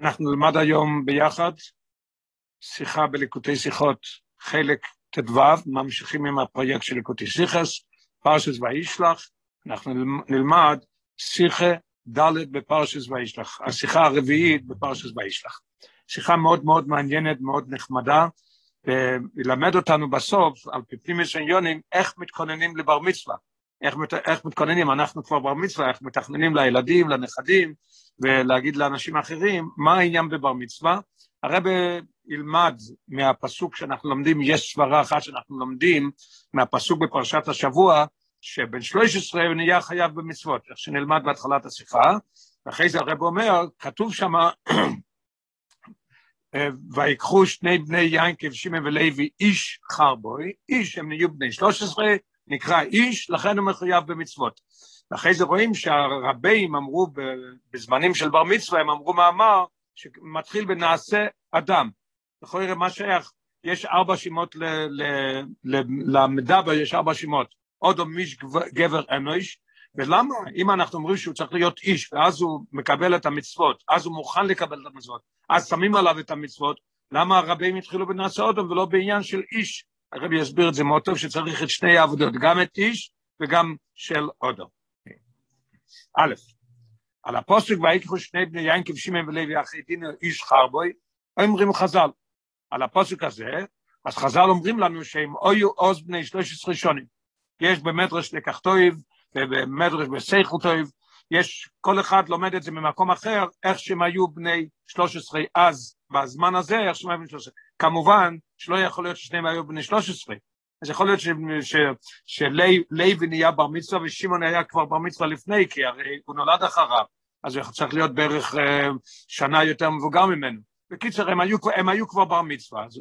אנחנו נלמד היום ביחד שיחה בליקוטי שיחות, חלק ט"ו, ממשיכים עם הפרויקט של ליקוטי שיחס, פרשס וישלח, אנחנו נלמד שיחה ד' בפרשס וישלח, השיחה הרביעית בפרשס וישלח. שיחה מאוד מאוד מעניינת, מאוד נחמדה, וילמד אותנו בסוף, על פי פנימי עניונים, איך מתכוננים לבר מצווה. איך, איך מתכוננים, אנחנו כבר בר מצווה, איך מתכננים לילדים, לנכדים, ולהגיד לאנשים אחרים מה העניין בבר מצווה. הרב ילמד מהפסוק שאנחנו לומדים, יש סברה אחת שאנחנו לומדים מהפסוק בפרשת השבוע, שבן 13 הוא נהיה חייב במצוות, איך שנלמד בהתחלת השיחה, ואחרי זה הרב אומר, כתוב שם, ויקחו שני בני יינקב, שמעון ולוי, איש חרבוי, איש הם נהיו בני 13, נקרא איש, לכן הוא מחויב במצוות. ואחרי זה רואים שהרבים אמרו בזמנים של בר מצווה, הם אמרו מאמר שמתחיל בנעשה אדם. לראות מה שייך, יש ארבע שמות למדבר, יש ארבע שמות. עוד מיש גבר אנוש, ולמה? אם אנחנו אומרים שהוא צריך להיות איש, ואז הוא מקבל את המצוות, אז הוא מוכן לקבל את המצוות, אז שמים עליו את המצוות, למה הרבים התחילו בנעשה אדם ולא בעניין של איש? הרבי יסביר את זה מאוד טוב, שצריך את שני העבודות, גם את איש וגם של אודו. א', על הפוסק ויקחו שני בני יין כבשימן ולוי אחרי דין איש חרבוי, אומרים חז"ל. על הפוסק הזה, אז חז"ל אומרים לנו שהם אויו עוז בני 13 שונים. יש במדרש לקח טויב, ובמדרש בסייכל טויב, יש, כל אחד לומד את זה ממקום אחר, איך שהם היו בני 13 אז, בזמן הזה, היו בני 13. כמובן שלא יכול להיות ששניהם היו בני 13, אז יכול להיות שלוי נהיה בר מצווה ושמעון היה כבר בר מצווה לפני, כי הרי הוא נולד אחריו, אז הוא צריך להיות בערך אה, שנה יותר מבוגר ממנו. בקיצר, הם היו, הם היו כבר בר מצווה, אז,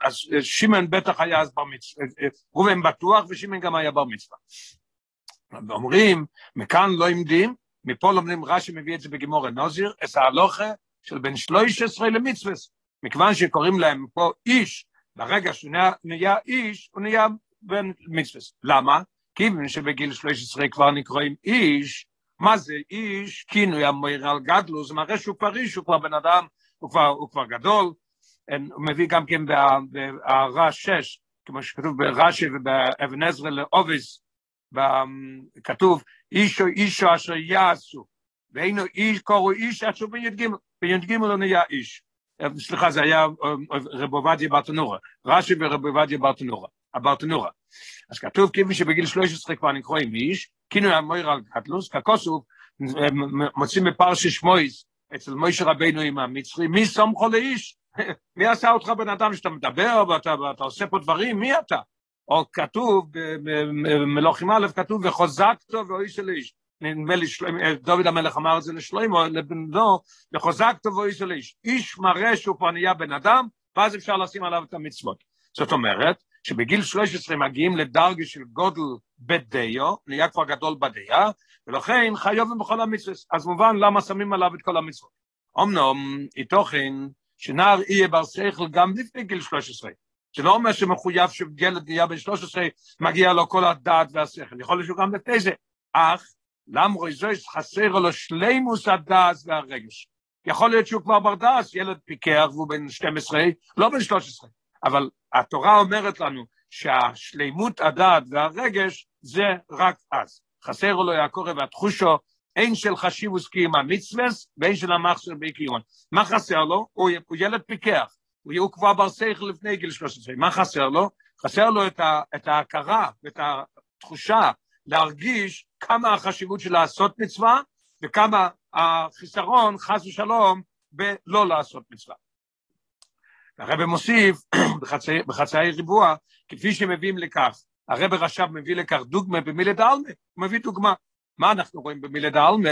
אז שמעון בטח היה אז בר מצווה, אה, אה, ראובן בטוח ושמעון גם היה בר מצווה. ואומרים, מכאן לא עמדים, מפה לומדים, רש"י מביא את זה בגימור הנוזיר, את ההלוכה של בין 13 למצווה. מכיוון שקוראים להם פה איש, ברגע שהוא נהיה איש, הוא נהיה בן מצווה. למה? כיוון שבגיל 13 כבר נקראים איש, מה זה איש? כינוי המויר על גדלו, זה מראה שהוא פריש, הוא כבר בן אדם, הוא כבר, הוא כבר גדול. הוא מביא גם כן בהערה 6, כמו שכתוב ברש"י ובאבן עזרא לאובס, כתוב אישו אישו אשר יעשו, ואינו איש קורו איש אשר בי"ג, בי"ג לא נהיה איש. סליחה, זה היה רב עובדיה ברטנורה, רש"י ורב עובדיה ברטנורה. אז כתוב כיוון שבגיל 13 כבר נקראים איש, כינוי המויר על קטלוס, ככוסוף, מוצאים בפרשי שמויס, אצל מוישה רבינו עם המצרי, מי סומכו לאיש? מי עשה אותך בן אדם שאתה מדבר ואתה, ואתה עושה פה דברים, מי אתה? או כתוב, במלוכים א' כתוב, וחוזקתו ואיש של איש. נדמה לי, דוד המלך אמר את זה לשלמה, לבנו, וחוזקתו ואיש של איש. איש מראה שהוא כבר נהיה בן אדם, ואז אפשר לשים עליו את המצוות. זאת אומרת, שבגיל 13 מגיעים לדרגה של גודל בדיו, נהיה כבר גדול בדיה, ולכן חיובים בכל המצוות. אז מובן למה שמים עליו את כל המצוות. אמנם, איתוכן, שנער יהיה בר שכל גם לפני גיל 13. זה לא אומר שמחויב שילד נהיה בן 13, מגיע לו כל הדעת והשכל, יכול להיות שהוא גם לפני זה, אך למרוי זויס חסר לו שלימוס הדעת והרגש. יכול להיות שהוא כבר בר דעת, ילד פיקח והוא בן 12, לא בן 13, אבל התורה אומרת לנו שהשלימות הדעת והרגש זה רק אז. חסר לו הקורא והתחושו, אין של חשיבוס קיים המצווס ואין של המחסר בעקיון. מה חסר לו? הוא, הוא ילד פיקח. הוא כבר בר שכל לפני גיל 13. מה חסר לו? חסר לו את, ה, את ההכרה ואת התחושה להרגיש כמה החשיבות של לעשות מצווה וכמה החיסרון, חס ושלום, בלא לעשות מצווה. הרב מוסיף בחצי, בחצאי ריבוע, כפי שמביאים לכך, הרב רש"ב מביא לכך דוגמה במילד העלמה, הוא מביא דוגמה. מה אנחנו רואים במילד העלמה?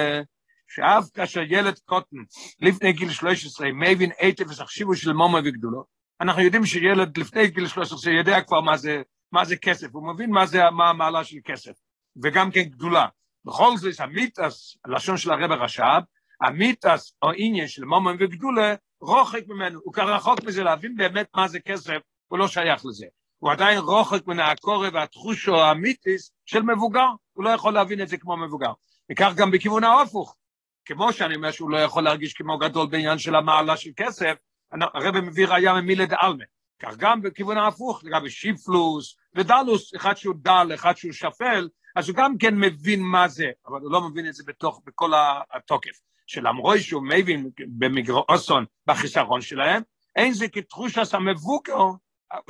שאף כאשר ילד קוטן לפני גיל 13 מבין היטב ושחשיבו של מומו וגדולו, אנחנו יודעים שילד לפני גיל 13 יודע כבר מה זה, מה זה כסף, הוא מבין מה זה, מה המעלה של כסף, וגם כן גדולה. בכל זאת, המיתס, הלשון של הרב הרש"ב, המיתס או עניין של מומו וגדולה, רוחק ממנו, הוא כבר רחוק מזה להבין באמת מה זה כסף, הוא לא שייך לזה. הוא עדיין רוחק מן הקורא והתחושו האמיתיס של מבוגר, הוא לא יכול להבין את זה כמו מבוגר. וכך גם בכיוון ההפוך, כמו שאני אומר שהוא לא יכול להרגיש כמו גדול בעניין של המעלה של כסף, הרב מביא ראייה ממילה דעלמה. כך גם בכיוון ההפוך, לגבי שיפלוס ודלוס, אחד שהוא דל, אחד שהוא שפל, אז הוא גם כן מבין מה זה, אבל הוא לא מבין את זה בתוך, בכל התוקף. שלמרוי שהוא מבין במגרוסון בחיסרון שלהם, אין זה כתחושס המבוקר,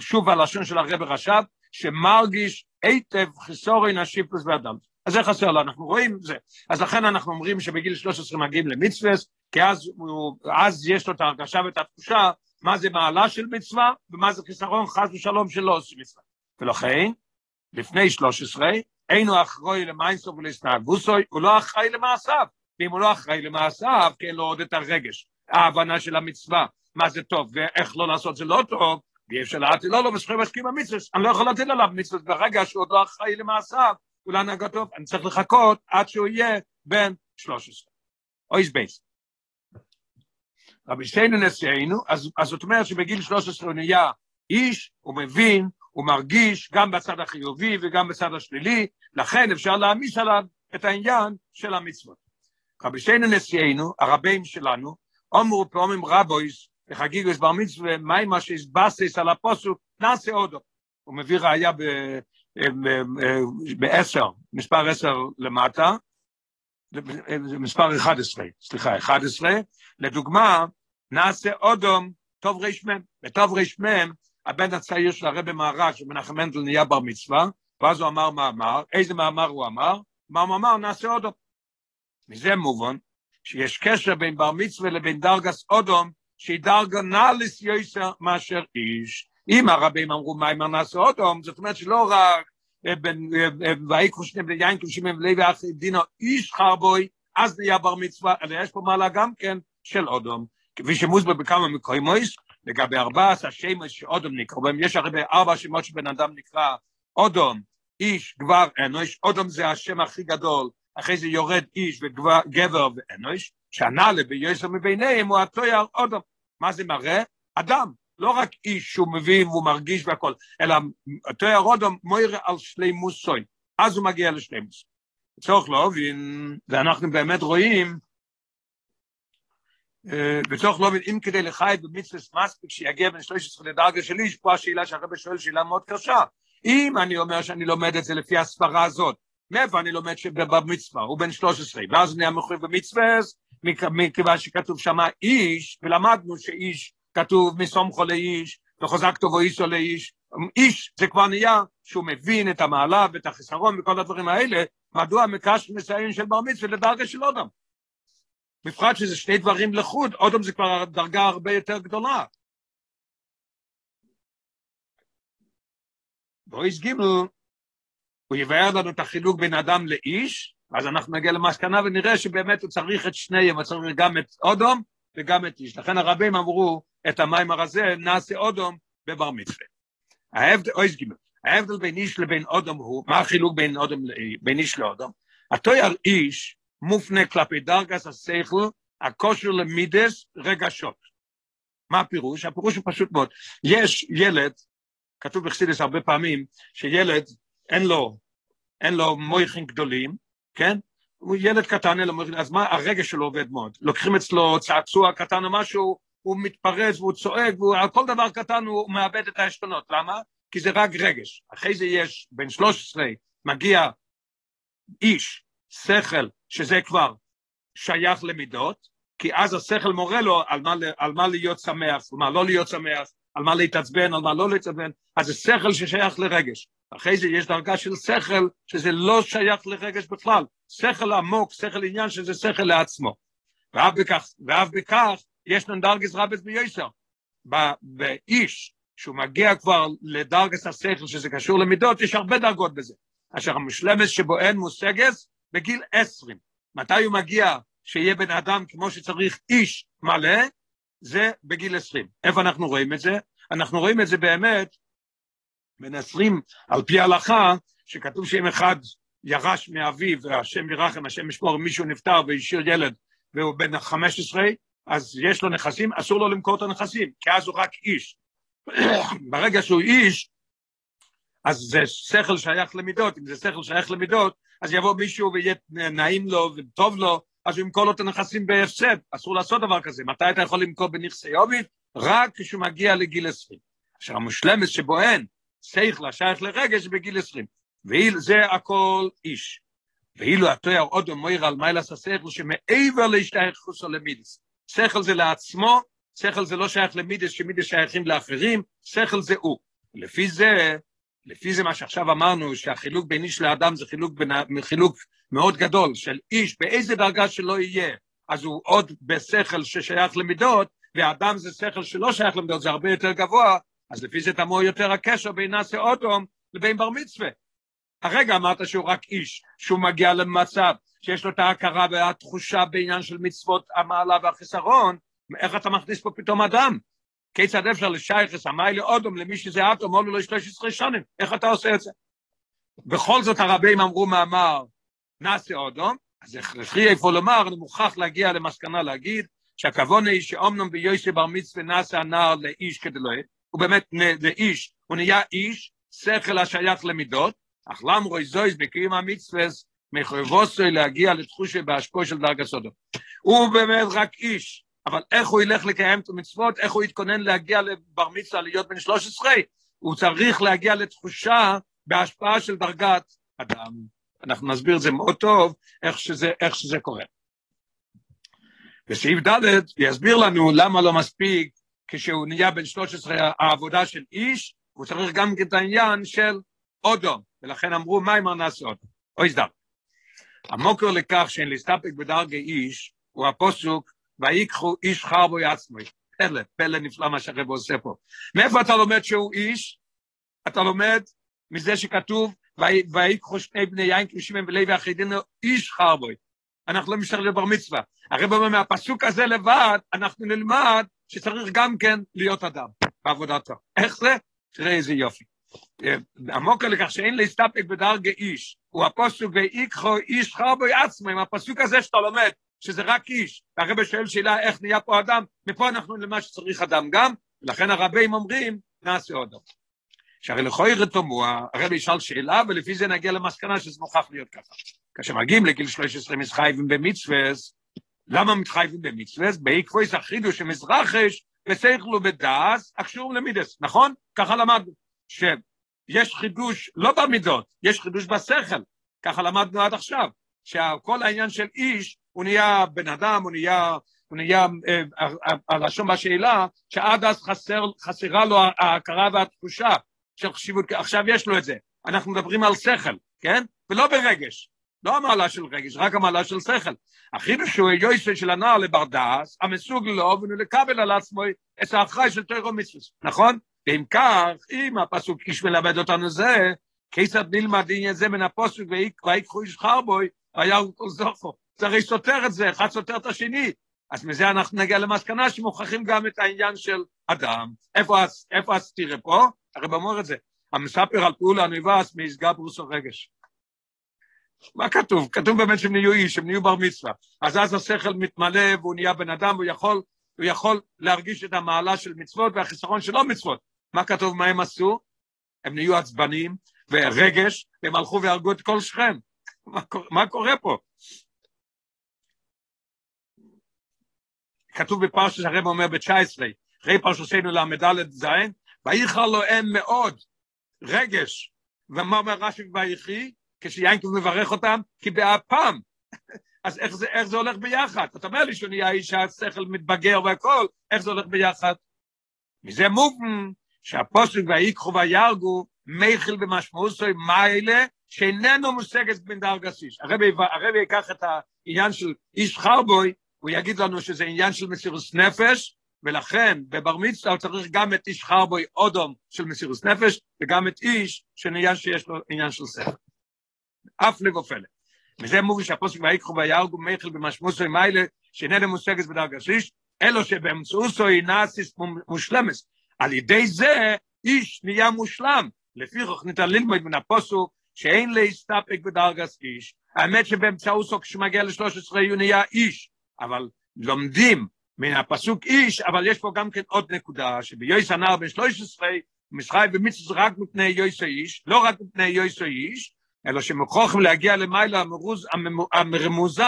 שוב הלשון של הרב רש"ב, שמרגיש היטב חיסורין השיפלוס והדלוס. אז זה חסר לו, אנחנו רואים זה. אז לכן אנחנו אומרים שבגיל 13 מגיעים למצווה, כי אז, הוא, אז יש לו את ההרגשה ואת התחושה מה זה מעלה של מצווה ומה זה חיסרון חס ושלום שלא עושים מצווה. ולכן, לפני 13, אינו אחראי למיינסו ולהסתהגוסוי, הוא לא אחראי למעשיו. ואם הוא לא אחראי למעשיו, כי אין לו עוד את הרגש, ההבנה של המצווה, מה זה טוב ואיך לא לעשות זה לא טוב, ואי אפשר להטיל לו וזכויות משקיעים במצווה, אני לא יכול להטיל עליו מצווה ברגע שהוא עוד לא אחראי למעשיו, ולהנהגתו, אני צריך לחכות עד שהוא יהיה בן 13. אויס בייס. רבי שטיינו נשיאנו, אז, אז זאת אומרת שבגיל 13 הוא נהיה איש, הוא מבין, הוא מרגיש גם בצד החיובי וגם בצד השלילי, לכן אפשר להעמיס עליו את העניין של המצוות. רבי שטיינו נשיאנו, הרבים שלנו, אומרו פעמים רבויס, בחגיגוס בר מצווה, מה מה שהסבסס על הפוסוק, נעשה עודו. הוא מביא ראייה בעשר, מספר עשר למטה, מספר 11, סליחה, 11, לדוגמה, נעשה אודום טוב רמ, בטוב רמ, הבן הצעיר של הרבי מהר"ש, שמנחם מנדל נהיה בר מצווה, ואז הוא אמר מאמר, איזה מאמר הוא אמר? מה הוא אמר? נעשה אודום. מזה מובן שיש קשר בין בר מצווה לבין דרגס אודום, שהיא דרגה נאליס יויסר מאשר איש. אם הרבים אמרו אם נעשה אודום, זאת אומרת שלא רק ויקחו שני בני יין כבשים ולוי ואחי דינו איש חרבוי, אז נהיה בר מצווה, אלא יש פה מעלה גם כן של אודום. כפי שמוסבר בכמה מקוימויס, לגבי ארבעת השמות שאודום נקרא בהם, יש הרי ארבע שמות שבן אדם נקרא אודום, איש, גבר, אנוש, אודום זה השם הכי גדול, אחרי זה יורד איש וגבר ואנוש, שהנעלה ביוסר מביניהם הוא התויר אודום. מה זה מראה? אדם, לא רק איש שהוא מבין והוא מרגיש והכל, אלא התויר אודום מויר על שלימוס סוי, אז הוא מגיע לשלימוס. צורך להובין, ואנחנו באמת רואים, וצורך להובין, אם כדי לחי במצווה מספיק שיגיע בין 13 לדרגה של איש, פה השאלה שהרבא שואל שאלה מאוד קשה. אם אני אומר שאני לומד את זה לפי הסברה הזאת, מאיפה אני לומד שבמצווה, הוא בן 13, ואז אני מחויב במצווה, מכיוון שכתוב שמה איש, ולמדנו שאיש כתוב מסומכו לאיש, וחוזק טובו אישו לאיש, איש זה כבר נהיה שהוא מבין את המעלה ואת החיסרון וכל הדברים האלה, מדוע מקש מסיים של בר מצווה לדרגה של אודם. בפרט שזה שני דברים לחוד, אודם זה כבר דרגה הרבה יותר גדולה. בויס גימל, הוא יבאר לנו את החילוק בין אדם לאיש, אז אנחנו נגיע למסקנה ונראה שבאמת הוא צריך את שניהם, הוא צריך גם את אודום וגם את איש. לכן הרבים אמרו את המים הרזה, נעשה אודום בבר מצווה. ההבדל, אויס גימל, ההבדל בין איש לבין אודום הוא, מה החילוק בין, אודום, בין איש לאודום? התויר איש מופנה כלפי דרגס השכל, הכושר למידס רגשות. מה הפירוש? הפירוש הוא פשוט מאוד. יש ילד, כתוב בחסידס הרבה פעמים, שילד אין לו, אין לו מויכים גדולים, כן? הוא ילד קטן, לו מויכים, אז מה הרגש שלו עובד מאוד? לוקחים אצלו צעצוע קטן או משהו, הוא מתפרץ והוא צועק, ועל כל דבר קטן הוא מאבד את העשתונות. למה? כי זה רק רגש. אחרי זה יש, בן 13, מגיע איש, שכל, שזה כבר שייך למידות, כי אז השכל מורה לו על מה, על מה להיות שמח, על מה לא להיות שמח, על מה להתעצבן, על מה לא להתעצבן, אז זה שכל ששייך לרגש. אחרי זה יש דרגה של שכל שזה לא שייך לרגש בכלל. שכל עמוק, שכל עניין שזה שכל לעצמו. ואף בכך, ואף בכך יש לנו דרגס רבס ביוסר. באיש, שהוא מגיע כבר לדרגס השכל שזה קשור למידות, יש הרבה דרגות בזה. אשר המשלמס שבו אין מושגס, בגיל עשרים. מתי הוא מגיע שיהיה בן אדם כמו שצריך איש מלא? זה בגיל עשרים. איפה אנחנו רואים את זה? אנחנו רואים את זה באמת בן עשרים על פי ההלכה, שכתוב שאם אחד ירש מאביו, והשם ירחם, השם ישמור, מישהו נפטר והשאיר ילד והוא בן חמש עשרה, אז יש לו נכסים, אסור לו למכור את הנכסים, כי אז הוא רק איש. ברגע שהוא איש, אז זה שכל שייך למידות, אם זה שכל שייך למידות, אז יבוא מישהו ויהיה נעים לו וטוב לו, אז הוא ימכור לו את הנכסים בהפסד, אסור לעשות דבר כזה. מתי אתה יכול למכור בנכסי עוביד? רק כשהוא מגיע לגיל 20. אשר המושלמת שבו אין, שכל השייך לרגש בגיל 20. וזה הכל איש. ואילו התואר עוד אומר על מיילס השכל שמעבר להשתייכוס למידס. שכל זה לעצמו, שכל זה לא שייך למידס, שמידס שייכים לאחרים, שכל זה הוא. לפי זה, לפי זה מה שעכשיו אמרנו, שהחילוק בין איש לאדם זה חילוק, בין, חילוק מאוד גדול, של איש באיזה דרגה שלא יהיה, אז הוא עוד בשכל ששייך למידות, ואדם זה שכל שלא שייך למידות, זה הרבה יותר גבוה, אז לפי זה תמוה יותר הקשר בין נאסי אוטום לבין בר מצווה. הרגע אמרת שהוא רק איש, שהוא מגיע למצב שיש לו את ההכרה והתחושה בעניין של מצוות המעלה והחיסרון, איך אתה מכניס פה פתאום אדם? כיצד אפשר לשייכס המיילה אודום למי שזה אטום, עולו לו 13 שנים, איך אתה עושה את זה? בכל זאת הרבים אמרו מאמר, נעשה אודום, אז הכרחי איפה לומר, אני מוכרח להגיע למסקנה להגיד, שהכוון היא שאומנם ביוסי בר מצווה נעשה הנער לאיש כדי לא הוא באמת לאיש, הוא נהיה איש, שכל השייך למידות, אך למרוי זויז בקיים המצווס, מחויבוסוי להגיע לתחושה בהשפוע של דרגה סודו. הוא באמת רק איש, אבל איך הוא ילך לקיים את המצוות, איך הוא יתכונן להגיע לבר מצווה להיות בן 13, הוא צריך להגיע לתחושה בהשפעה של דרגת אדם. אנחנו נסביר את זה מאוד טוב, איך שזה, איך שזה קורה. בסעיף ד' יסביר לנו למה לא מספיק כשהוא נהיה בן 13 העבודה של איש, הוא צריך גם את העניין של אודום, ולכן אמרו אם נעשה אודום, אוי סדם. המוקר לכך שאין להסתפק בדרגי איש, הוא הפוסוק, ויקחו איש חרבו יעצמי. פלא, פלא נפלא מה שהרב עושה פה. מאיפה אתה לומד שהוא איש? אתה לומד מזה שכתוב, ויקחו שני בני יין כבשים ולוי החידינו איש חרבוי. אנחנו לא משתחררים לבר מצווה. הרב אומר, מהפסוק הזה לבד, אנחנו נלמד שצריך גם כן להיות אדם בעבודתו. איך זה? תראה איזה יופי. עמוק לכך שאין להסתפק בדרגה איש, הוא הפסוק ויקחו איש חרבוי עצמו, עם הפסוק הזה שאתה לומד, שזה רק איש, והרבא שואל שאלה איך נהיה פה אדם, מפה אנחנו למה שצריך אדם גם, ולכן הרבים אומרים, נעשה עוד עוד. שהרי לכוי רתומוע, הרבי ישאל שאלה, ולפי זה נגיע למסקנה שזה מוכרח להיות ככה. כאשר מגיעים לגיל 13 מתחייבים במצווס, למה מתחייבים במצווס? בעקבויס החידוש שמזרחש, ושכל בדעס, הקשור למידס, נכון? ככה למדנו. שיש חידוש לא במידות, יש חידוש בשכל, ככה למדנו עד עכשיו, שכל העניין של איש, הוא נהיה בן אדם, הוא נהיה, הוא נהיה, אה, הרשום בשאלה, שעד אז חסר, חסרה לו ההכרה והתחושה של חשיבות, עכשיו יש לו את זה, אנחנו מדברים על שכל, כן? ולא ברגש, לא המעלה של רגש, רק המעלה של שכל. החידוש הוא יויסי של הנער לברדס, המסוג לו ולקבל על עצמו את האחראי של תוירו מצווה, נכון? ואם כך, אם הפסוק איש מלמד אותנו זה, כיצד נלמד עניין זה מן הפסוק ויקחו איש חרבוי, היה הוא זוכו. זה הרי סותר את זה, אחד סותר את השני. אז מזה אנחנו נגיע למסקנה שמוכרחים גם את העניין של אדם. איפה, איפה הסתירה פה? הרי אומר את זה. המספר על פעולה נבס מאיסגברוס רגש. מה כתוב? כתוב באמת שהם נהיו איש, הם נהיו בר מצווה. אז אז השכל מתמלא והוא נהיה בן אדם, והוא יכול, הוא יכול להרגיש את המעלה של מצוות והחיסרון של לא מצוות. מה כתוב מה הם עשו? הם נהיו עצבנים ורגש, והם הלכו והרגו את כל שכם. מה, מה קורה פה? כתוב בפרשת הרב אומר ב-19, אחרי פרשתנו ל"ד ז', ויחר לו הם מאוד רגש, ומה אומר רש"י ויחי? כשיינקב מברך אותם, כי באפם. אז איך זה, איך זה הולך ביחד? אתה אומר לי שהוא נהיה איש השכל מתבגר והכל, איך זה הולך ביחד? מזה מובן שהפוסק ויקחו וירגו מייכל במשמעותוי מיילה שאיננו מושגת בין דרגסיס. הרבי, הרבי ייקח את העניין של איש חרבוי, הוא יגיד לנו שזה עניין של מסירוס נפש, ולכן בבר מצווה צריך גם את איש חרבוי אודום של מסירוס נפש, וגם את איש שנהיה שיש לו עניין של שכל. אף לבופלת. מזה מובי שהפוסק ויקחו וירגו מייכל במשמעותוי מיילה שאיננו מושגת בדרגסיס, אלו שבאמצעותו היא נאסיס מושלמס. על ידי זה איש נהיה מושלם. לפי כך ניתן ללמוד מן הפוסוק שאין להסתפק בדרגס איש. האמת שבאמצעותו כשמגיע ל-13 הוא נהיה איש, אבל לומדים מן הפסוק איש, אבל יש פה גם כן עוד נקודה, שביועס הנער בן 13, משחי במצווה רק מפני יויסו איש, לא רק מפני יויסו איש, אלא שמוכרחים להגיע למעלה המרמוזה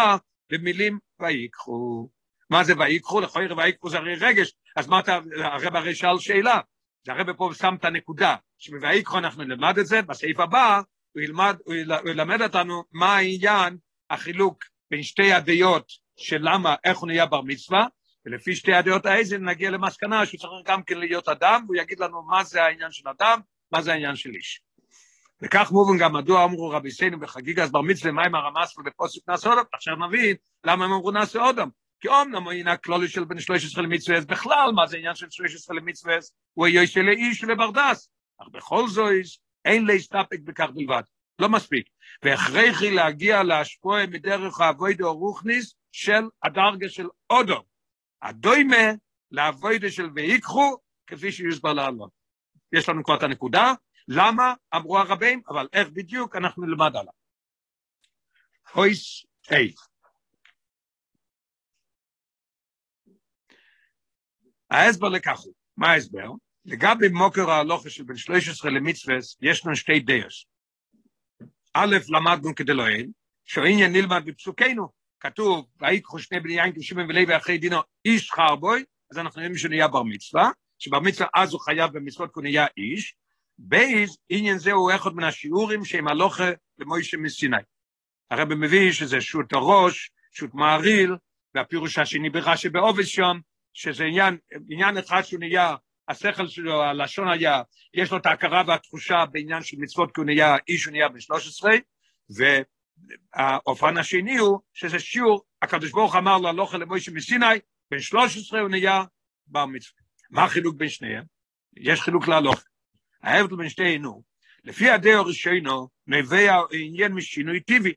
במילים ויקחו. מה זה ויקחו? לכל ערב ויקחו זה הרי רגש, אז מה אתה, הרב הרי שאל שאלה, זה הרב פה שם את הנקודה, שבויקחו אנחנו נלמד את זה, בסעיף הבא הוא ילמד, הוא ילמד אותנו מה העניין, החילוק בין שתי הדעות של למה, איך הוא נהיה בר מצווה, ולפי שתי הדעות האיזה נגיע למסקנה שהוא צריך גם כן להיות אדם, והוא יגיד לנו מה זה העניין של אדם, מה זה העניין של איש. וכך מובן גם מדוע אמרו רבי סיינו בחגיגת בר מצווה מים הרמס ובפוסק נעשה אודם, עכשיו נבין למה הם אמרו נעשה אודם. כי אומנם הנה כלולי של בן 13 למצווה, בכלל מה זה עניין של 13 למצווה, הוא היה של איש וברדס, אך בכל זאת אין להסתפק בכך בלבד, לא מספיק. והכרחי להגיע להשפוע מדרך האבוידו רוכניס של הדרגה של אודו. הדוימה לאבוידו של ויקחו, כפי שיוסבר לעלות. יש לנו כבר את הנקודה, למה אמרו הרבים, אבל איך בדיוק אנחנו נלמד עליו. הויס איי. ההסבר הוא, מה ההסבר? לגבי מוקר ההלוכה של בן 13 למצווה, יש לנו שתי דייס. א', למדנו כדי אין, שהעניין נלמד בפסוקנו, כתוב, ויקחו שני בני יין כשמן ולוי אחרי דינו איש חרבוי, אז אנחנו יודעים שהוא נהיה בר מצווה, שבר מצווה אז הוא חייב במצוות כי הוא נהיה איש, בייז, עניין זה הוא אחד מן השיעורים שהם הלוכה למוישה מסיני. הרב מביא שזה שוט הראש, שוט מעריל, והפירוש השני ברש"י בעובד שם, שזה עניין, עניין אחד שהוא נהיה, השכל שלו, הלשון היה, יש לו את ההכרה והתחושה בעניין של מצוות, כי הוא נהיה איש, הוא נהיה בן 13, והאופן השני הוא שזה שיעור, הקדוש ברוך אמר לו הלוכה למוישה מסיני, בן 13 הוא נהיה בר מצווה. מה החילוק בין שניהם? יש חילוק להלוכה. ההבדל בין שתינו, לפי הדעה הראשונו, נובע עניין משינוי טבעי.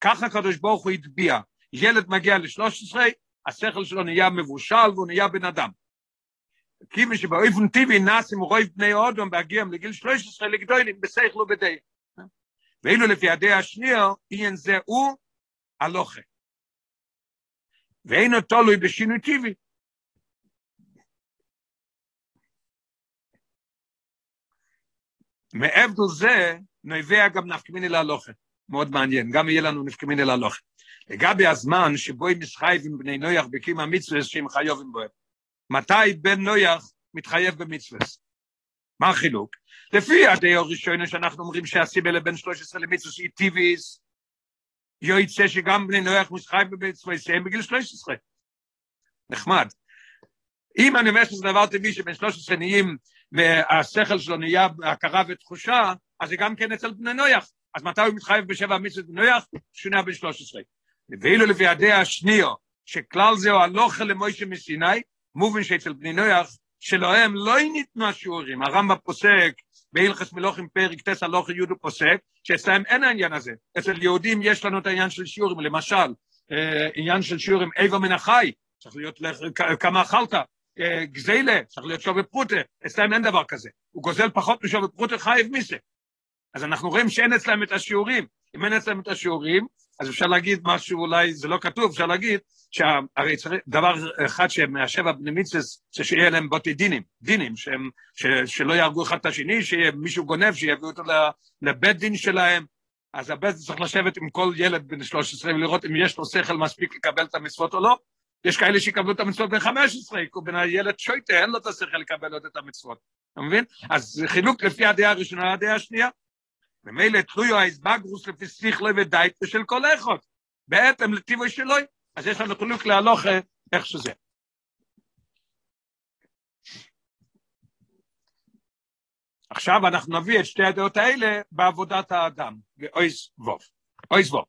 ככה הקדוש ברוך הוא הטביע. ילד מגיע ל-13, השכל שלו נהיה מבושל והוא נהיה בן אדם. כיוון שבאופן טבעי נס עם רוב בני אודום בהגיעם לגיל 13 לגדולים בשכל ובדעה. ואילו לפי הדעה השנייה, עניין זה הוא הלוכה. ואינו תלוי בשינוי טבעי. מעבר זה, נובע גם נפקמיני להלוכה. מאוד מעניין, גם יהיה לנו נפקמיני להלוכה. לגבי הזמן שבו הם מתחייבים בני נויח בקים המצווה שהם חיובים בהם. מתי בן נויח מתחייב במצווה? מה החילוק? לפי הדעה הראשונה שאנחנו אומרים שהסיבה לבן 13 למצווה שהיא טיביס, יוצא שגם בני נויח מתחייב במצווה שהם בגיל 13. נחמד. אם אני אומר שזה דבר טבעי שבן 13 נהיים והשכל שלו נהיה הכרה ותחושה, אז זה גם כן אצל בני נויח. אז מתי הוא מתחייב בשבע מצוות בני נויח? נהיה בן 13. ואילו לפי הדעה השנייה, שכלל זהו הלוכה למוישה מסיני, מובן שאצל בני נויח, שלהם לא ניתנו השיעורים. הרמב"ם פוסק, בהלכס מלוכים פרק טס הלוכה יהודו פוסק, שאצלם אין העניין הזה. אצל יהודים יש לנו את העניין של שיעורים, למשל, אה, עניין של שיעורים איבר מן החי, צריך להיות כמה אכלת, גזילה, צריך להיות שווי פרוטה, אצלם אין דבר כזה. הוא גוזל פחות משווי פרוטה חייב מיסה. אז אנחנו רואים שאין אצלם את השיעורים. אם אין אצלם את השיעורים, אז אפשר להגיד משהו, אולי זה לא כתוב, אפשר להגיד שהרי צריך, דבר אחד שמהשבע בני מצווה זה שיהיה להם בוטי דינים, דינים, שהם, ש, שלא יהרגו אחד את השני, מישהו גונב, שיביאו אותו לבית דין שלהם, אז הבית צריך לשבת עם כל ילד בן 13 ולראות אם יש לו שכל מספיק לקבל את המצוות או לא, יש כאלה שיקבלו את המצוות בין 15, כי בין הילד שויטה, אין לו את השכל לקבל עוד את המצוות. אתה מבין? אז חילוק לפי הדעה הראשונה לדעה השנייה. ומילא תלויו האסבגרוס לפי שכלו ודייט של כל אחד. בהתאם לטיבו שלו, אז יש לנו חילוק להלוך איך שזה. עכשיו אנחנו נביא את שתי הדעות האלה בעבודת האדם, ואויס ווב. אויס ווב.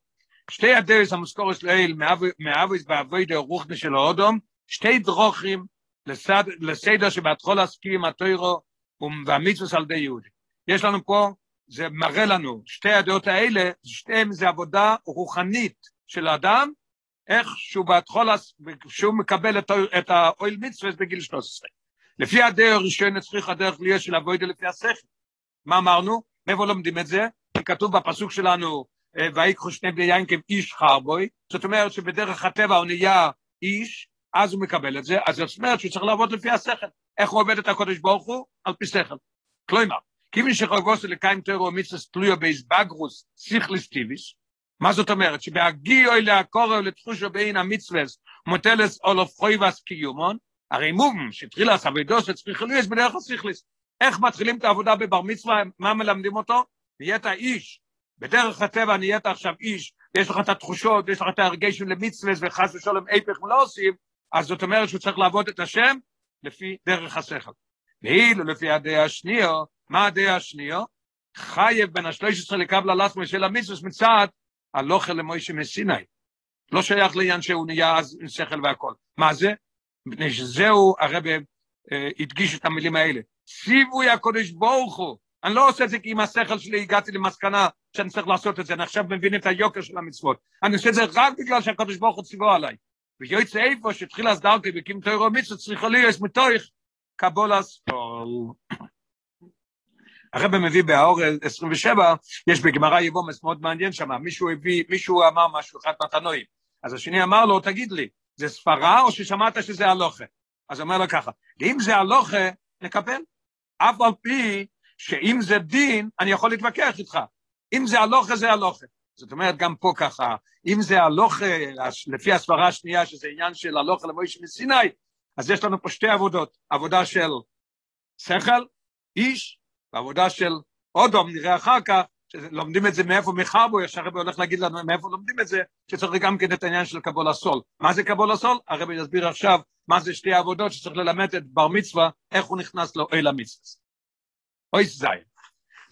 שתי הדרס המוזכורס לעיל מאבויס באבוידה רוחנה של האודום, שתי דרוכים לסדר שבהתחול עסקים התוירו והמצווס על די יהודי. יש לנו פה, זה מראה לנו, שתי הדעות האלה, שתיהם זה עבודה רוחנית של האדם, איך שהוא בהתחול, שהוא מקבל את, את האויל מצווס בגיל 13. לפי הדרך הראשונה צריך הדרך להיות של אבוידה לפי השכל. מה אמרנו? מאיפה לומדים את זה? כי כתוב בפסוק שלנו, ויקחו שני בני ינקב איש חרבוי, זאת אומרת שבדרך הטבע הוא נהיה איש, אז הוא מקבל את זה, אז זאת אומרת שהוא צריך לעבוד לפי השכל. איך הוא עובד את הקודש ברוך הוא? על פי שכל. כלומר, כיוון שחרגוס לקיים טרו מיצס תלויו באיזבגרוס סיכליס טיביס, מה זאת אומרת? שבהגיעו אליה קורו לתחושו בין המצווס מוטלס אולוף חוי קיומון, הרי מום שהתחיל עבודו שצריך להיות בדרך הסיכליס. איך מתחילים את העבודה בבר מצווה, מה מלמדים אותו? נהיית איש, בדרך הטבע נהיית עכשיו איש, ויש לך את התחושות, ויש לך את הרגשים למצווס, וחס ושלום איפך לא עושים, אז זאת אומרת שהוא צריך לעבוד את השם לפי דרך השכל. ואילו לפי הדעה השנייה, מה הדעה השנייה? חייב בין השלוש עשרה לקבל הלסמו של המצווס מצד הלוכה למוישה מסיני. לא שייך לעניין שהוא נהיה אז עם שכל והכל. מה זה? מפני שזהו הרב אה, הדגיש את המילים האלה. ציווי הקודש ברוך הוא. אני לא עושה את זה כי עם השכל שלי הגעתי למסקנה שאני צריך לעשות את זה, אני עכשיו מבין את היוקר של המצוות. אני עושה את זה רק בגלל שהקודש ברוך הוא ציוו עליי. ויועץ איפה שהתחיל אז דרכי וקים תוירו מצוות צריכה להיות מתוך קבולס הרב מביא באור 27, יש בגמרא יבומס מאוד מעניין שם, מישהו הביא, מישהו אמר משהו, אחד מתנועים. אז השני אמר לו, תגיד לי, זה ספרה או ששמעת שזה הלוכה? אז הוא אומר לו ככה, אם זה הלוכה, נקבל. אף על פי שאם זה דין, אני יכול להתווכח איתך. אם זה הלוכה, זה הלוכה. זאת אומרת, גם פה ככה, אם זה הלוכה, לפי הסברה השנייה, שזה עניין של הלוכה למוישה מסיני, אז יש לנו פה שתי עבודות, עבודה של שכל, איש, בעבודה של אודום, נראה אחר כך, שלומדים את זה מאיפה מחרבו, ישר הרבי הולך להגיד לנו מאיפה לומדים את זה, שצריך גם כן את העניין של קבול הסול. מה זה קבול הסול? הרבי יסביר עכשיו מה זה שתי עבודות שצריך ללמד את בר מצווה, איך הוא נכנס לאוהל המצווה. אוי זין.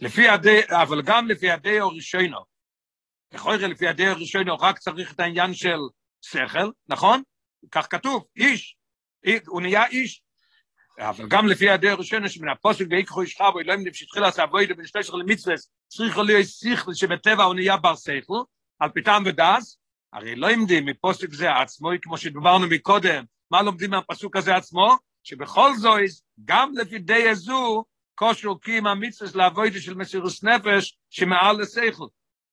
לפי הדי, אבל גם לפי הדי הראשונו, יכול להיות לפי הדי הראשונו, רק צריך את העניין של שכל, נכון? כך כתוב, איש, הוא נהיה איש, אבל גם לפי הדרך הראשונה שמן הפוסק ויקחו איש חבו, אלוהים נפשתחיל עשה בוי לבין שתי שכל למצווה, צריך להיות שכל שבטבע הוא נהיה בר שכל, על פיתם ודס, הרי לא עמדים מפוסק זה עצמו, כמו שדברנו מקודם, מה לומדים מהפסוק הזה עצמו? שבכל זאת, גם לפי די הזו, כושר קים המצווה לעבוד של מסירוס נפש שמעל לשכל.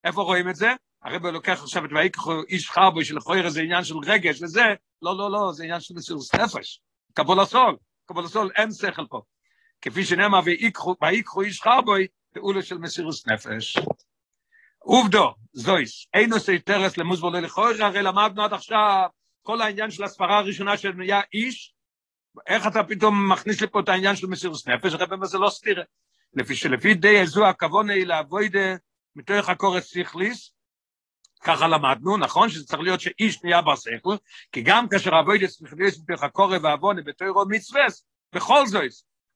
איפה רואים את זה? הרב לוקח עכשיו את ויקחו איש חרבו של חויר זה עניין של רגש וזה, לא, לא, לא, זה עניין של מסירוס נפש. קבול הסול. קבל סול אין שכל פה. כפי שנאמר, ויקחו איש חרבוי, פעולה של מסירוס נפש. עובדו, זויס, אין עושה תרס למוזבור ללכוי, הרי למדנו עד עכשיו כל העניין של הספרה הראשונה של נהיה איש, איך אתה פתאום מכניס לי פה את העניין של מסירוס נפש, הרי באמת זה לא סתירה. לפי שלפי די איזו הכוונה היא לאבוידה מתוך הקורס סיכליס, ככה למדנו, נכון שזה צריך להיות שאיש נהיה בר שכל, כי גם כאשר אבוידס להיות מתוך הקורא ועוונה בתוירו מצווה, בכל זאת,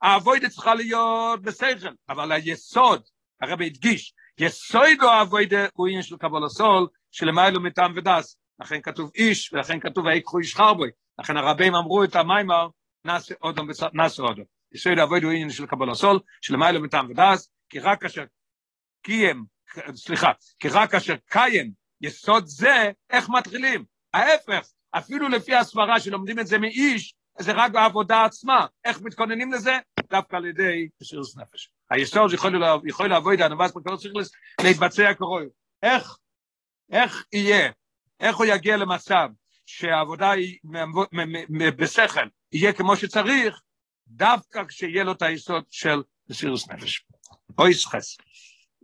האבוידס צריכה להיות בשכל, אבל היסוד, הרב הדגיש, יסוד או אבוידה הוא עניין של קבול הסול, שלמיילו מטעם ודס, לכן כתוב איש, ולכן כתוב ויקחו איש חרבוי, לכן הרבים אמרו את המיימר, נעשה אודום נעשה אודום. יסוד אבוידה הוא עניין של קבול הסול, שלמיילו מטעם ודס, כי רק כאשר קיים, סליחה, כי רק כאשר קיים יסוד זה, איך מתחילים? ההפך, אפילו לפי הסברה שלומדים את זה מאיש, זה רק בעבודה עצמה. איך מתכוננים לזה? דווקא על ידי מסירות נפש. היסוד יכול, לעבוד, הנבס מקורות צריך להתבצע כרוי. איך, איך יהיה, איך הוא יגיע למצב שהעבודה היא בשכל, יהיה כמו שצריך, דווקא כשיהיה לו את היסוד של מסירות נפש. אוי סחס.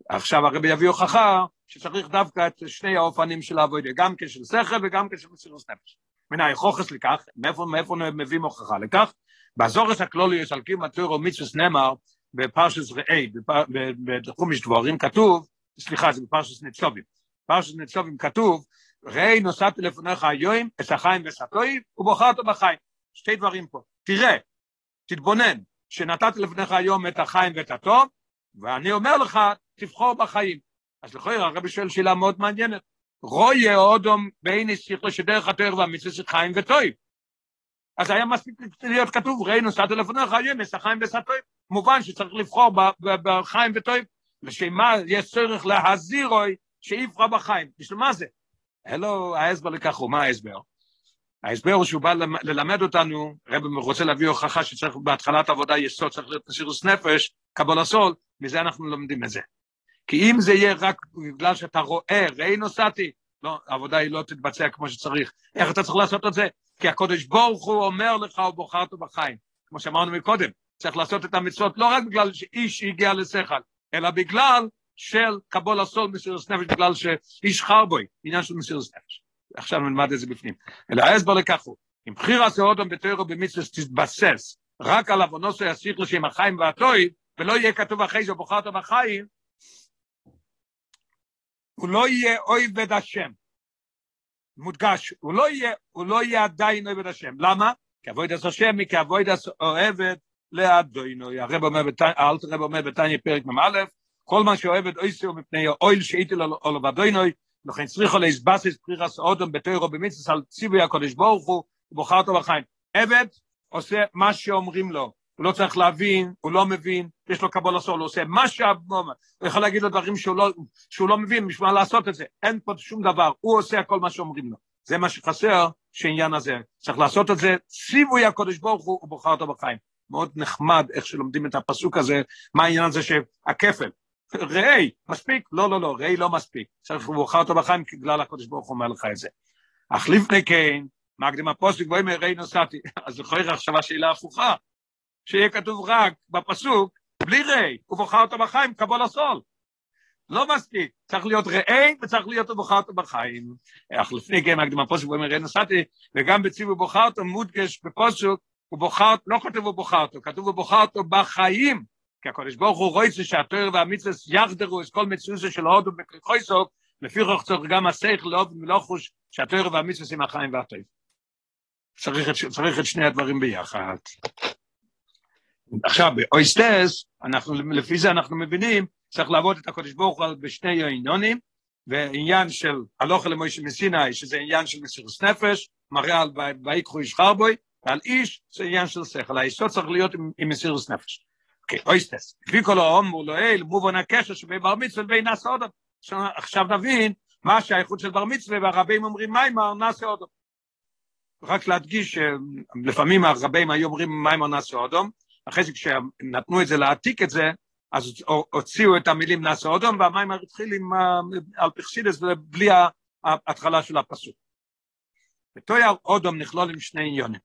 עכשיו הרבי יביא הוכחה שצריך דווקא את שני האופנים של העבודה, גם כשל שכל וגם כשל מסירות נפש. מן היכוחס לכך, מאיפה, מאיפה מביאים הוכחה לכך? באזורס הקלוליוס על קיום התוירו מצווס נאמר בפרשס ראי, בחומש דבורים כתוב, סליחה זה בפרשס נצובים, פרשס נצובים כתוב, ראי נוסעתי לפניך היום את החיים וסתוי ובוחרת בחיים. שתי דברים פה, תראה, תתבונן, שנתתי לפניך היום את החיים ואת הטוב, ואני אומר לך, תבחור בחיים. אז לכוי הרבי שואל שאלה מאוד מעניינת. רויה אודום בעיני שיחו שדרך התואר והמצווה של חיים וטויב. אז היה מספיק להיות כתוב, ראינו סתו לפניך היום, יש חיים וסטויב. מובן שצריך לבחור בחיים וטויב. לשמה יש צורך להזירוי שיבחר בחיים. בשביל מה זה? אלו ההסבר הוא, מה ההסבר? ההסבר הוא שהוא בא ללמד אותנו, רבי רוצה להביא הוכחה שצריך בהתחלת עבודה יסוד, צריך להיות מסירוס נפש, קבול הסול, מזה אנחנו לומדים את זה. כי אם זה יהיה רק בגלל שאתה רואה, ראי נוסעתי, לא, העבודה היא לא תתבצע כמו שצריך. איך אתה צריך לעשות את זה? כי הקודש ברוך הוא אומר לך, הוא בוחר אותו בחיים. כמו שאמרנו מקודם, צריך לעשות את המצוות לא רק בגלל שאיש הגיע לשכל, אלא בגלל של קבול הסול מסירוס נפש בגלל שאיש חרבוי, עניין של מסירוס נפש. עכשיו נלמד את זה בפנים. אלא ההסבר לכך הוא, אם בחיר עשה אודם בתוירו במצווה תתבסס רק על עוונוסו יסיך לשם החיים והטויב, ולא יהיה כתוב אחרי זה בוחרת בחיים, הוא לא יהיה אויבד השם. מודגש, הוא לא יהיה, הוא לא יהיה עדיין את השם. למה? כי אבויד עשה שם, כי אבויד עשה אוהבת לאדוינו. הרב אומר, האלת רב אומר בתניא פרק מ"א, כל מה שאוהבת אויסי הוא מפני האויל שאיתי לו לבדוינו, לכן צריכו להסבסס בחירס אודם בתוירו במצווה על ציווי הקודש ברוך הוא, ובוחר אותו בחיים. עבד עושה מה שאומרים לו, הוא לא צריך להבין, הוא לא מבין, יש לו קבול הסול, הוא עושה מה שהאבנומה, הוא יכול להגיד לו דברים שהוא לא, שהוא לא מבין, בשביל מה לעשות את זה, אין פה שום דבר, הוא עושה כל מה שאומרים לו. זה מה שחסר, שעניין הזה, צריך לעשות את זה, ציווי הקודש ברוך הוא, הוא בוחר אותו בחיים. מאוד נחמד איך שלומדים את הפסוק הזה, מה העניין הזה שהכפל, ראי, מספיק? לא, לא, לא, ראי לא מספיק. צריך לבוחר אותו בחיים, בגלל הקודש ברוך הוא אומר לך את זה. אך לפני כן, מקדים הפוסק בואי מראי נוסעתי. אז לכאורה עכשיו השאלה הפוכה. שיהיה כתוב רק בפסוק, בלי ראי, הוא בוחר אותו בחיים, קבול הסול. לא מספיק, צריך להיות ראי וצריך להיות בוחר אותו בחיים. אך לפני כן, מקדים הפוסק בואי מראי נוסעתי, וגם בציווי בוחר אותו מודגש בפוסק, הוא בוחר, לא כתוב הוא בוחר אותו, כתוב הוא בוחר אותו בחיים. כי הקודש ברוך הוא רואה שהתואר והמצווה יחדרו את כל מצווה של ההודו בכריכויסוק, לפי רוח צורך גם הסייך לאופן מלוחוש שהתואר והמצווה עם החיים והטוב. צריך, צריך את שני הדברים ביחד. עכשיו, באויסטס, לפי זה אנחנו מבינים, צריך לעבוד את הקודש ברוך הוא בשני עניונים, ועניין של הלוכה למוישה מסיני, שזה עניין של מסירוס נפש, מראה על ויקחו איש חרבוי, ועל איש זה עניין של שכל. היסוד צריך להיות עם, עם מסירוס נפש. אוקיי, אויסטס. לפי כל האומר לאל, מובן הקשר שבין בר מצווה לבין נעשה אודם. עכשיו נבין מה שהאיכות של בר מצווה, והרבים אומרים מיימר נעשה אודם. רק להדגיש שלפעמים הרבים היו אומרים מיימר נעשה אודם, אחרי זה כשנתנו את זה להעתיק את זה, אז הוציאו את המילים נעשה אודם, והמיימר התחיל עם על פרסידס ובלי ההתחלה של הפסוק. ותויר אודום נכלול עם שני עניונים.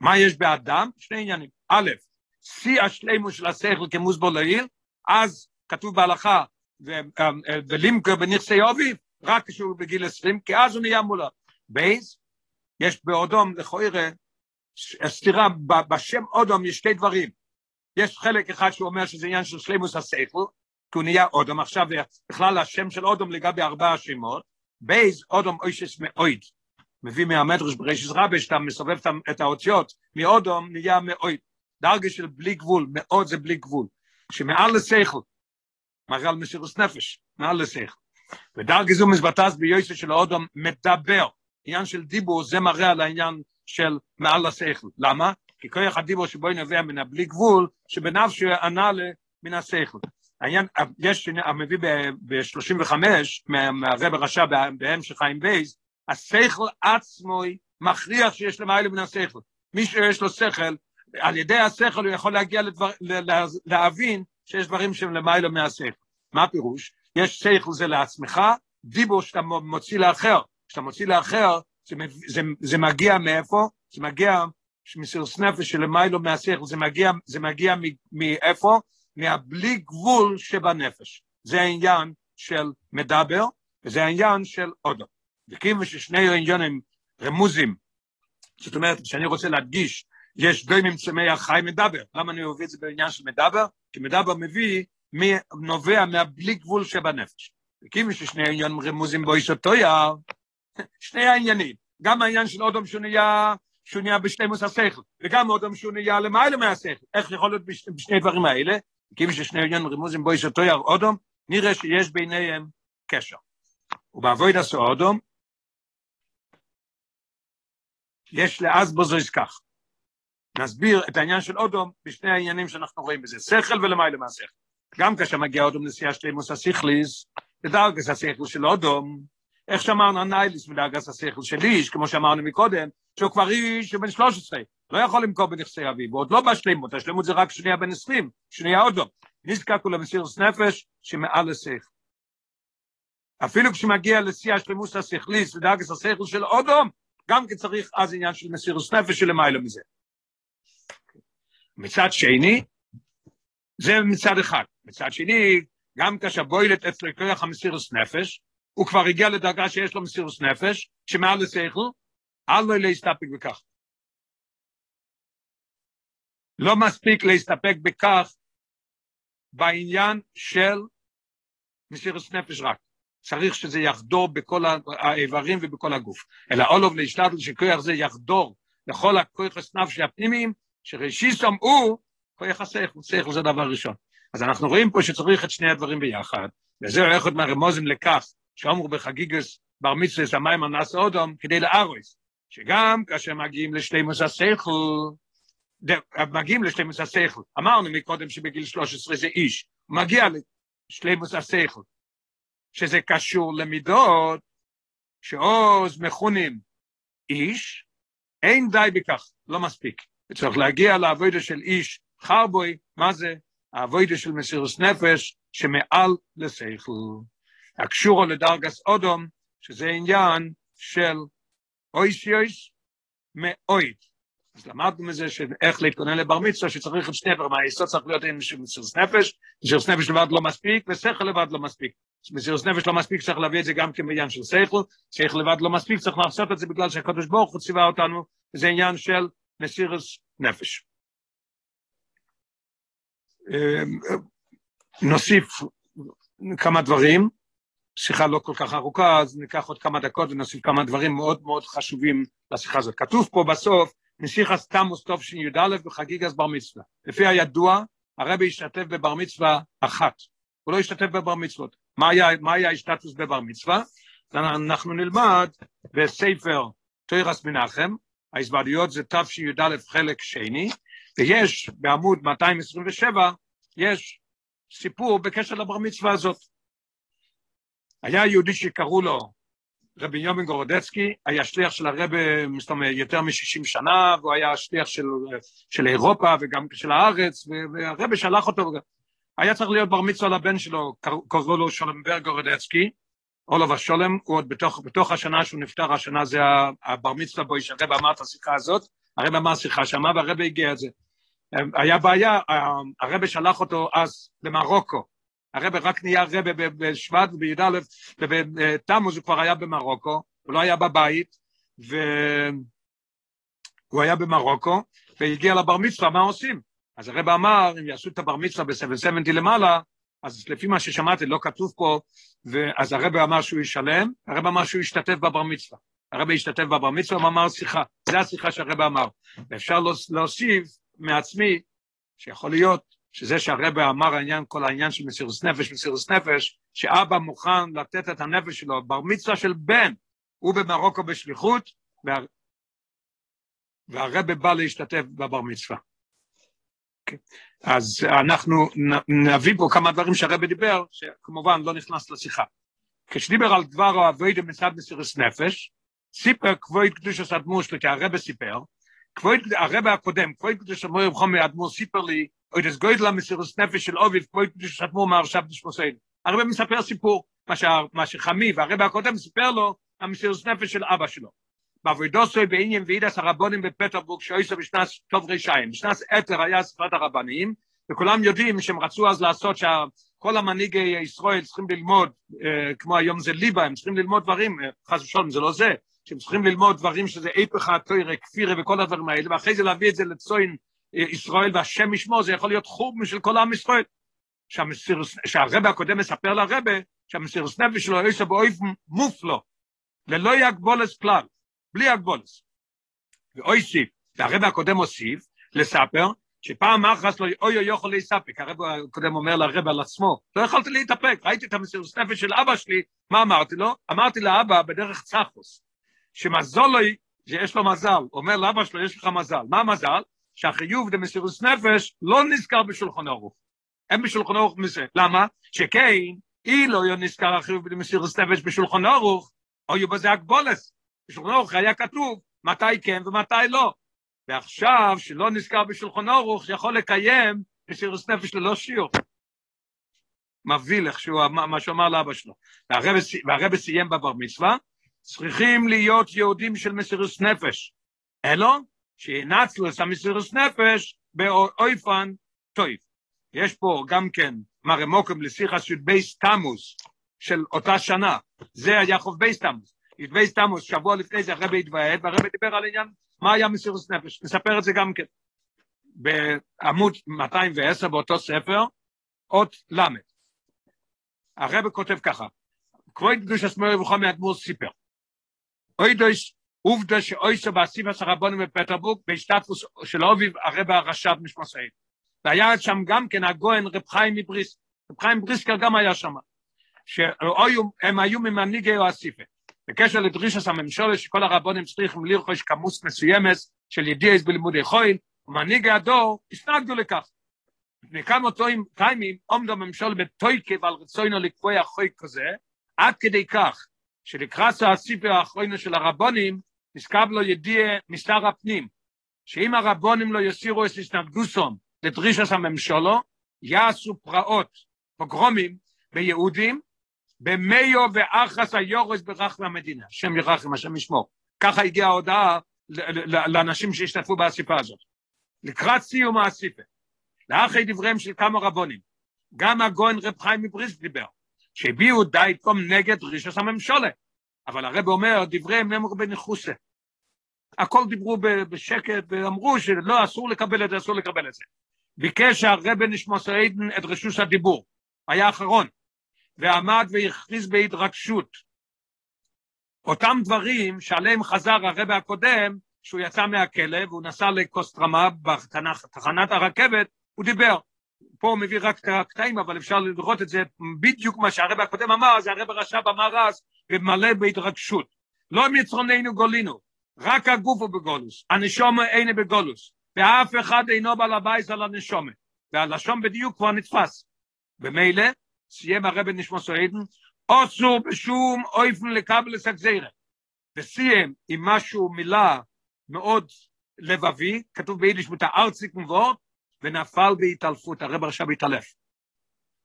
מה יש באדם? שני עניינים. א', שיא השלימו של השכל כמוסבור לעיל, אז כתוב בהלכה, ולימקר בנכסי עובי, רק כשהוא בגיל 20, כי אז הוא נהיה מולו. בייס, יש באודום לכוירא, סתירה, בשם אודום יש שתי דברים. יש חלק אחד שהוא אומר שזה עניין של שלימוס השכל, כי הוא נהיה אודום, עכשיו בכלל השם של אודום לגבי ארבעה שמות, בייס אודום אוישס מאויד, מביא מהמדרש בראשיס רבי, שאתה מסובב את האותיות, מאודום נהיה מאויד. דרגה של בלי גבול, מאוד זה בלי גבול, שמעל לשכל, מראה על נפש, מעל לשכל. ודרגה זו מזבטס ביוסף של האודום מדבר, עניין של דיבור, זה מראה על העניין של מעל לשכל. למה? כי כוח הדיבור שבו נובע מן הבלי גבול, שבנפשו ענה מן השכל. העניין, יש, המביא ב-35, מהרב הרשע בהמשך חיים בייס, השכל עצמו מכריח שיש למעלה מן השכל. מי שיש לו שכל, על ידי השכל הוא יכול להגיע לדבר, להבין שיש דברים שהם למעלה מהשכל. מה הפירוש? יש שכל זה לעצמך, דיבור שאתה מוציא לאחר. כשאתה מוציא לאחר, זה, זה, זה מגיע מאיפה? זה מגיע מסירוס נפש שלמיילו מהשכל, זה מגיע, זה מגיע מאיפה? מהבלי גבול שבנפש. זה העניין של מדבר, וזה העניין של אודו. וכיוון ששני העניינים רמוזים, זאת אומרת, כשאני רוצה להדגיש יש דוימים צמח חי מדבר. למה אני אוהב את זה בעניין של מדבר? כי מדבר מביא, נובע מהבלי גבול שבנפש. וכיוון ששני העניינים רמוזים בו איש אותו יער, שני העניינים, גם העניין של אודום שהוא נהיה, שהוא נהיה בשלימוס השכל, וגם אודום שהוא נהיה למעלה מהשכל. איך יכול להיות בש, בשני דברים האלה? כיוון ששני העניינים רמוזים בו איש אותו יער אודום, נראה שיש ביניהם קשר. ובעבוד עשו אודום, יש לאז בוזויס כך. נסביר את העניין של אודום בשני העניינים שאנחנו רואים בזה, שכל ולמעלה מהשכל. גם כאשר מגיע אודום נסיעה שלימוס הסיכליס, לדרגס השכל של אודום, איך שאמרנו הניילס מדרגס השכל של איש, כמו שאמרנו מקודם, שהוא כבר איש בן 13, לא יכול למכור בנכסי אביו, ועוד לא בשלימות, השלימות זה רק שנייה בן 20, שנייה אודום. נזקק הוא למסירוס נפש שמעל השכל. אפילו כשמגיע לשיא שלמוס השכליס ודרגס השכל של אודום, גם כי צריך אז עניין של מסירוס נפש שלמעלה מזה. מצד שני, זה מצד אחד. מצד שני, גם כאשר בוילת אצלו כוח המסירוס נפש, הוא כבר הגיע לדרגה שיש לו מסירוס נפש, שמעל לשכל, אל לו להסתפק בכך. לא מספיק להסתפק בכך בעניין של מסירוס נפש רק. צריך שזה יחדור בכל האיברים ובכל הגוף. אלא אולוב להשתדל שכוח זה יחדור לכל הכוח הסנף הפנימיים, שראשיסום הוא כוח השכל, שכל זה דבר ראשון. אז אנחנו רואים פה שצריך את שני הדברים ביחד, וזה אחד מהרמוזים לכך, שאומרו בחגיגס בר מצווה המים הנס אודום, כדי לארויס, שגם כאשר מגיעים לשלימוס השכל, מגיעים לשלימוס השכל, אמרנו מקודם שבגיל 13 זה איש, מגיע לשלימוס השכל, שזה קשור למידות, שעוז מכונים איש, אין די בכך, לא מספיק. צריך להגיע לעבודה של איש חרבוי, מה זה? העבודה של מסירוס נפש שמעל לשכל. הקשורו לדרגס אודום, שזה עניין של אויסיוס מאויד. אז למדנו מזה שאיך להתכונן לבר מצווה, שצריך את שני דברים, היסוד צריך להיות עם מסירוס נפש, מסירוס נפש לבד לא מספיק, ושכל לבד לא מספיק. מסירוס נפש לא מספיק, צריך להביא את זה גם כמעניין של שכל, שכל לבד לא מספיק, צריך לעשות את זה בגלל שהקדוש ברוך הוא ציווה אותנו, זה עניין של מסירוס נפש. נוסיף כמה דברים, שיחה לא כל כך ארוכה, אז ניקח עוד כמה דקות ונוסיף כמה דברים מאוד מאוד חשובים לשיחה הזאת. כתוב פה בסוף, נסיך סתמוס טוב שי"א בחגיגס בר מצווה. לפי הידוע, הרבי השתתף בבר מצווה אחת. הוא לא השתתף בבר מצוות. מה היה, מה היה השתתפוס בבר מצווה? אנחנו נלמד בספר תוירס מנחם, ההסברדיות זה תשי"א חלק שני, ויש בעמוד 227, יש סיפור בקשר לבר מצווה הזאת. היה יהודי שקראו לו רבי יומין גורודצקי, היה שליח של הרבי יותר מ-60 שנה, והוא היה שליח של, של אירופה וגם של הארץ, והרבי שלח אותו, היה צריך להיות בר מצווה לבן שלו, קראו לו שולמברג גורודצקי, אולוב השולם, הוא עוד בתוך, בתוך השנה שהוא נפטר, השנה זה הבר מצווה בו, שהרבי אמר את השיחה הזאת, הרבי אמר שיחה שמה והרבי הגיע את זה. היה בעיה, הרבי שלח אותו אז למרוקו, הרבי רק נהיה רבי בשבט ובי"א ובתמוז הוא כבר היה במרוקו, הוא לא היה בבית, והוא היה במרוקו, והגיע לבר מצווה, מה עושים? אז הרבי אמר, אם יעשו את הבר מצווה ב-770 למעלה, אז לפי מה ששמעתי, לא כתוב פה, אז הרבי אמר שהוא ישלם, הרבי אמר שהוא ישתתף בבר מצווה. הרבי השתתף בבר מצווה ואמר שיחה, זה השיחה שהרבי אמר. ואפשר להוסיף מעצמי, שיכול להיות שזה שהרבי אמר העניין, כל העניין של מסירוס נפש, מסירוס נפש, שאבא מוכן לתת את הנפש שלו, בר מצווה של בן, הוא במרוקו בשליחות, וה... והרבי בא להשתתף בבר מצווה. Okay. אז אנחנו נביא פה כמה דברים שהרבי דיבר, שכמובן לא נכנס לשיחה. כשדיבר על דבר אוהבי דמצד מסירוס נפש, סיפר כבוד קדוש אדמו"ר שלי, כי הרבי סיפר, כבוד הרבי הקודם, כבוד קדוש אדמו"ר חומר אדמו"ר סיפר לי, או דס גוידל המסירוס נפש של אוביב, כבוד קדוש אדמו"ר מהרשב דשמוסיין. הרבי מספר סיפור, מה, שחמי והרבי הקודם סיפר לו, המסירוס נפש של אבא שלו. בעבודוסוי בעניין ועידס הרבונים בפטרבורג שאויסו בשנת טוב רשעים. בשנת אתר היה ספרת הרבנים, וכולם יודעים שהם רצו אז לעשות שכל המנהיגי ישראל צריכים ללמוד, אה, כמו היום זה ליבה, הם צריכים ללמוד דברים, אה, חס ושלום זה לא זה, שהם צריכים ללמוד דברים שזה איפך התוירה, כפירה וכל הדברים האלה, ואחרי זה להביא את זה לצוין אה, ישראל והשם ישמו, זה יכול להיות חוב של כל עם ישראל. שהרבה הקודם מספר לרבה, שהמסירוס נפש שלו יש באויף מופלו, ללא יגבולס כלל, בלי הגבולס. ואויסיף, והרבה הקודם הוסיף, לספר, שפעם אחת לא אוי אוי יכול להסתפק, הרב הקודם אומר לרב על עצמו, לא יכולתי להתאפק, ראיתי את המסירות נפש של אבא שלי, מה אמרתי לו? אמרתי לאבא בדרך צחוס, שמזול לו, שיש לו מזל, אומר לאבא שלו יש לך מזל, מה המזל? שהחיוב דמסירות נפש לא נזכר בשולחון ערוך, אין בשולחון ערוך מזה, למה? שכן, אי לא נזכר החיוב דמסירות נפש בשולחון ערוך, או יהיו בזה הגבולס, בשולחון ערוך היה כתוב מתי כן ומתי לא, ועכשיו, שלא נזכר בשולחון אורוך, יכול לקיים מסירוס נפש ללא שיעור. מביא איך שהוא, מה שהוא אמר לאבא שלו. והרבא סיים בבר מצווה, צריכים להיות יהודים של מסירוס נפש. אלו, שינצלו את המסירוס נפש באויפן טויף. יש פה גם כן מראה מוקם לשיחה של בייס תמוס של אותה שנה, זה היה חוב בייס תמוס. בייס תמוס, שבוע לפני זה הרבי התוועד, והרבי דיבר על עניין מה היה מסירות נפש, נספר את זה גם כן. בעמוד 210 באותו ספר, אות ל'. הרבי כותב ככה, כבוד קדוש השמאל רבוכה מאדמו"ר סיפר. אוי דויש עובדה שאויסו באסיפה של רבונים בפטרבורג בהשתתפוס של אוביב הרב הרש"ב משמעסאי. והיה שם גם כן הגוהן רב חיים מבריס, רב חיים בריסקר גם היה שם, שהם היו ממנהיגי האסיפה. בקשר לדרישת הממשלה שכל הרבונים צריכים לרכוש כמוס מסוימת של ידיעס בלימודי חויל, ומנהיגי הדור הסתנגדו לכך. לפני כמה טיימים עומדו הממשלה בתויקה ועל רצונו לקבוע חוי כזה, עד כדי כך שלקראת הסיפר האחרונה של הרבונים, נזכב לו ידיע משר הפנים, שאם הרבונים לא יסירו את הסתנגדוסום לדרישת הממשלו, יעשו פרעות, פוגרומים, ביהודים, במיו ואחס היורס ברחבי המדינה, שם ירחם, השם ישמור. ככה הגיעה ההודעה לאנשים שהשתתפו באסיפה הזאת. לקראת סיום האסיפה, לאחרי דבריהם של כמה רבונים, גם הגוהן רב חיים מבריסק דיבר, שהביעו די קום נגד רישוס הממשלה. אבל הרב אומר, דבריהם נאמרו בניחוסה. הכל דיברו בשקט ואמרו שלא, אסור לקבל את זה, אסור לקבל את זה. ביקש שהרב נשמוס עדן את רשוס הדיבור, היה אחרון, ועמד והכריז בהתרגשות. אותם דברים שעליהם חזר הרב הקודם, שהוא יצא מהכלא והוא נסע לקוסטרמה בתחנת הרכבת, הוא דיבר. פה הוא מביא רק את הקטעים, אבל אפשר לראות את זה בדיוק מה שהרב הקודם אמר, זה הרב הרש"ב אמר אז, ומלא בהתרגשות. לא מצרוננו גולינו, רק הגוף הוא בגולוס, הנשומה אינו בגולוס, ואף אחד אינו בעל הבית על הנשומה, והלשון בדיוק כבר נתפס. במילא, סיים הרב נשמע סועדן, אוסור בשום אויפן לקבל לסגזירה. וסיים עם משהו, מילה מאוד לבבי, כתוב ביידיש מתארציק מבואות, ונפל בהתעלפות, הרב עכשיו התעלף.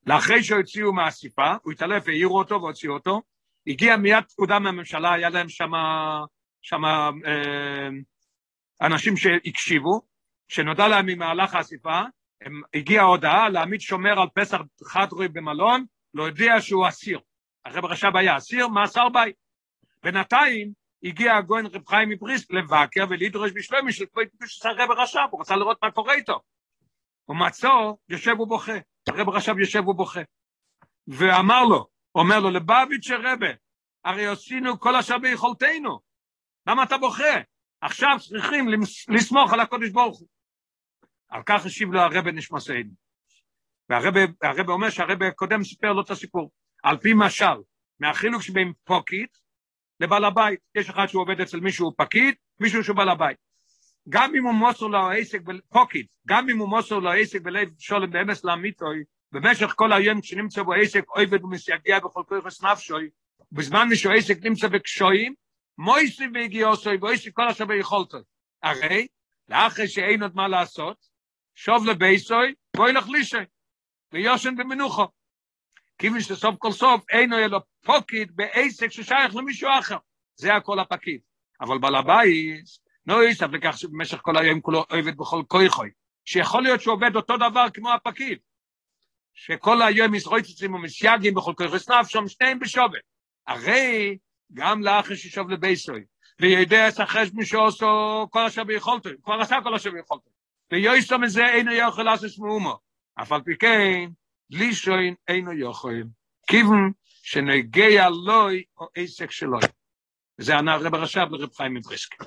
לאחרי שהוציאו מהסיפה, הוא התעלף, העירו אותו והוציאו אותו, הגיע מיד פקודה מהממשלה, היה להם שם אה, אנשים שהקשיבו, שנודע להם ממהלך האסיפה, הגיעה הודעה להעמיד שומר על פסח חדרי במלון, יודע שהוא אסיר. הרב רש"ב היה אסיר, מאסר בית. בינתיים הגיע הגויין רב חיים מבריסק לבקר ולדרוש בשלומי של הרב רש"ב, הוא רצה לראות מה קורה איתו. הוא מצא, יושב ובוכה, הרב רש"ב יושב ובוכה. ואמר לו, אומר לו, לבביץ' רבה, הרי עשינו כל אשר ביכולתנו, למה אתה בוכה? עכשיו צריכים לסמוך על הקודש ברוך הוא. על כך השיב לו הרבה נשמע סעיד. והרבה אומר שהרבה קודם סיפר לו את הסיפור. על פי משל, מהחילוק שבין פוקיט לבעל הבית. יש אחד שהוא עובד אצל מישהו פקיד, מישהו שהוא בעל הבית. גם אם הוא מוסר לו עסק פוקיט, גם אם הוא מוסר לו עסק בלב שולם באמס לאמיתוי, במשך כל היום כשנמצא בו עסק עובד ומסייגע בכל כוח נפשוי, בזמן שהוא עסק נמצא בקשויים, מויסי והגיעוסוי, ואויסי כל אשר ביכולתו. הרי, לאחרי שאין עוד מה לעשות, שוב לבייסוי, בואי לך לישי, ויושן במנוחו. כיוון שסוף כל סוף אינו יהיה לו פוקיד בעסק ששייך למישהו אחר. זה הכל הפקיד. אבל בעל הבית, לא יסף לכך שבמשך כל היום כולו עובד בכל כויכוי, שיכול להיות שהוא עובד אותו דבר כמו הפקיד, שכל היום ישרויצצים ומסייגים בכל כויכוי סנף, שם שניהם בשווה. הרי גם לאחר ששוב לבייסוי, שחש משעושו כל אשר ביכולתו, כבר עשה כל אשר ביכולתו. ויועסו מזה אינו יכול לעשות מאומו. אף על פי כן, לישוין אינו יכול. כיוון שנגיע לוי או עסק שלוי. זה ענה רב רש"ב לרב חיים מבריסקי.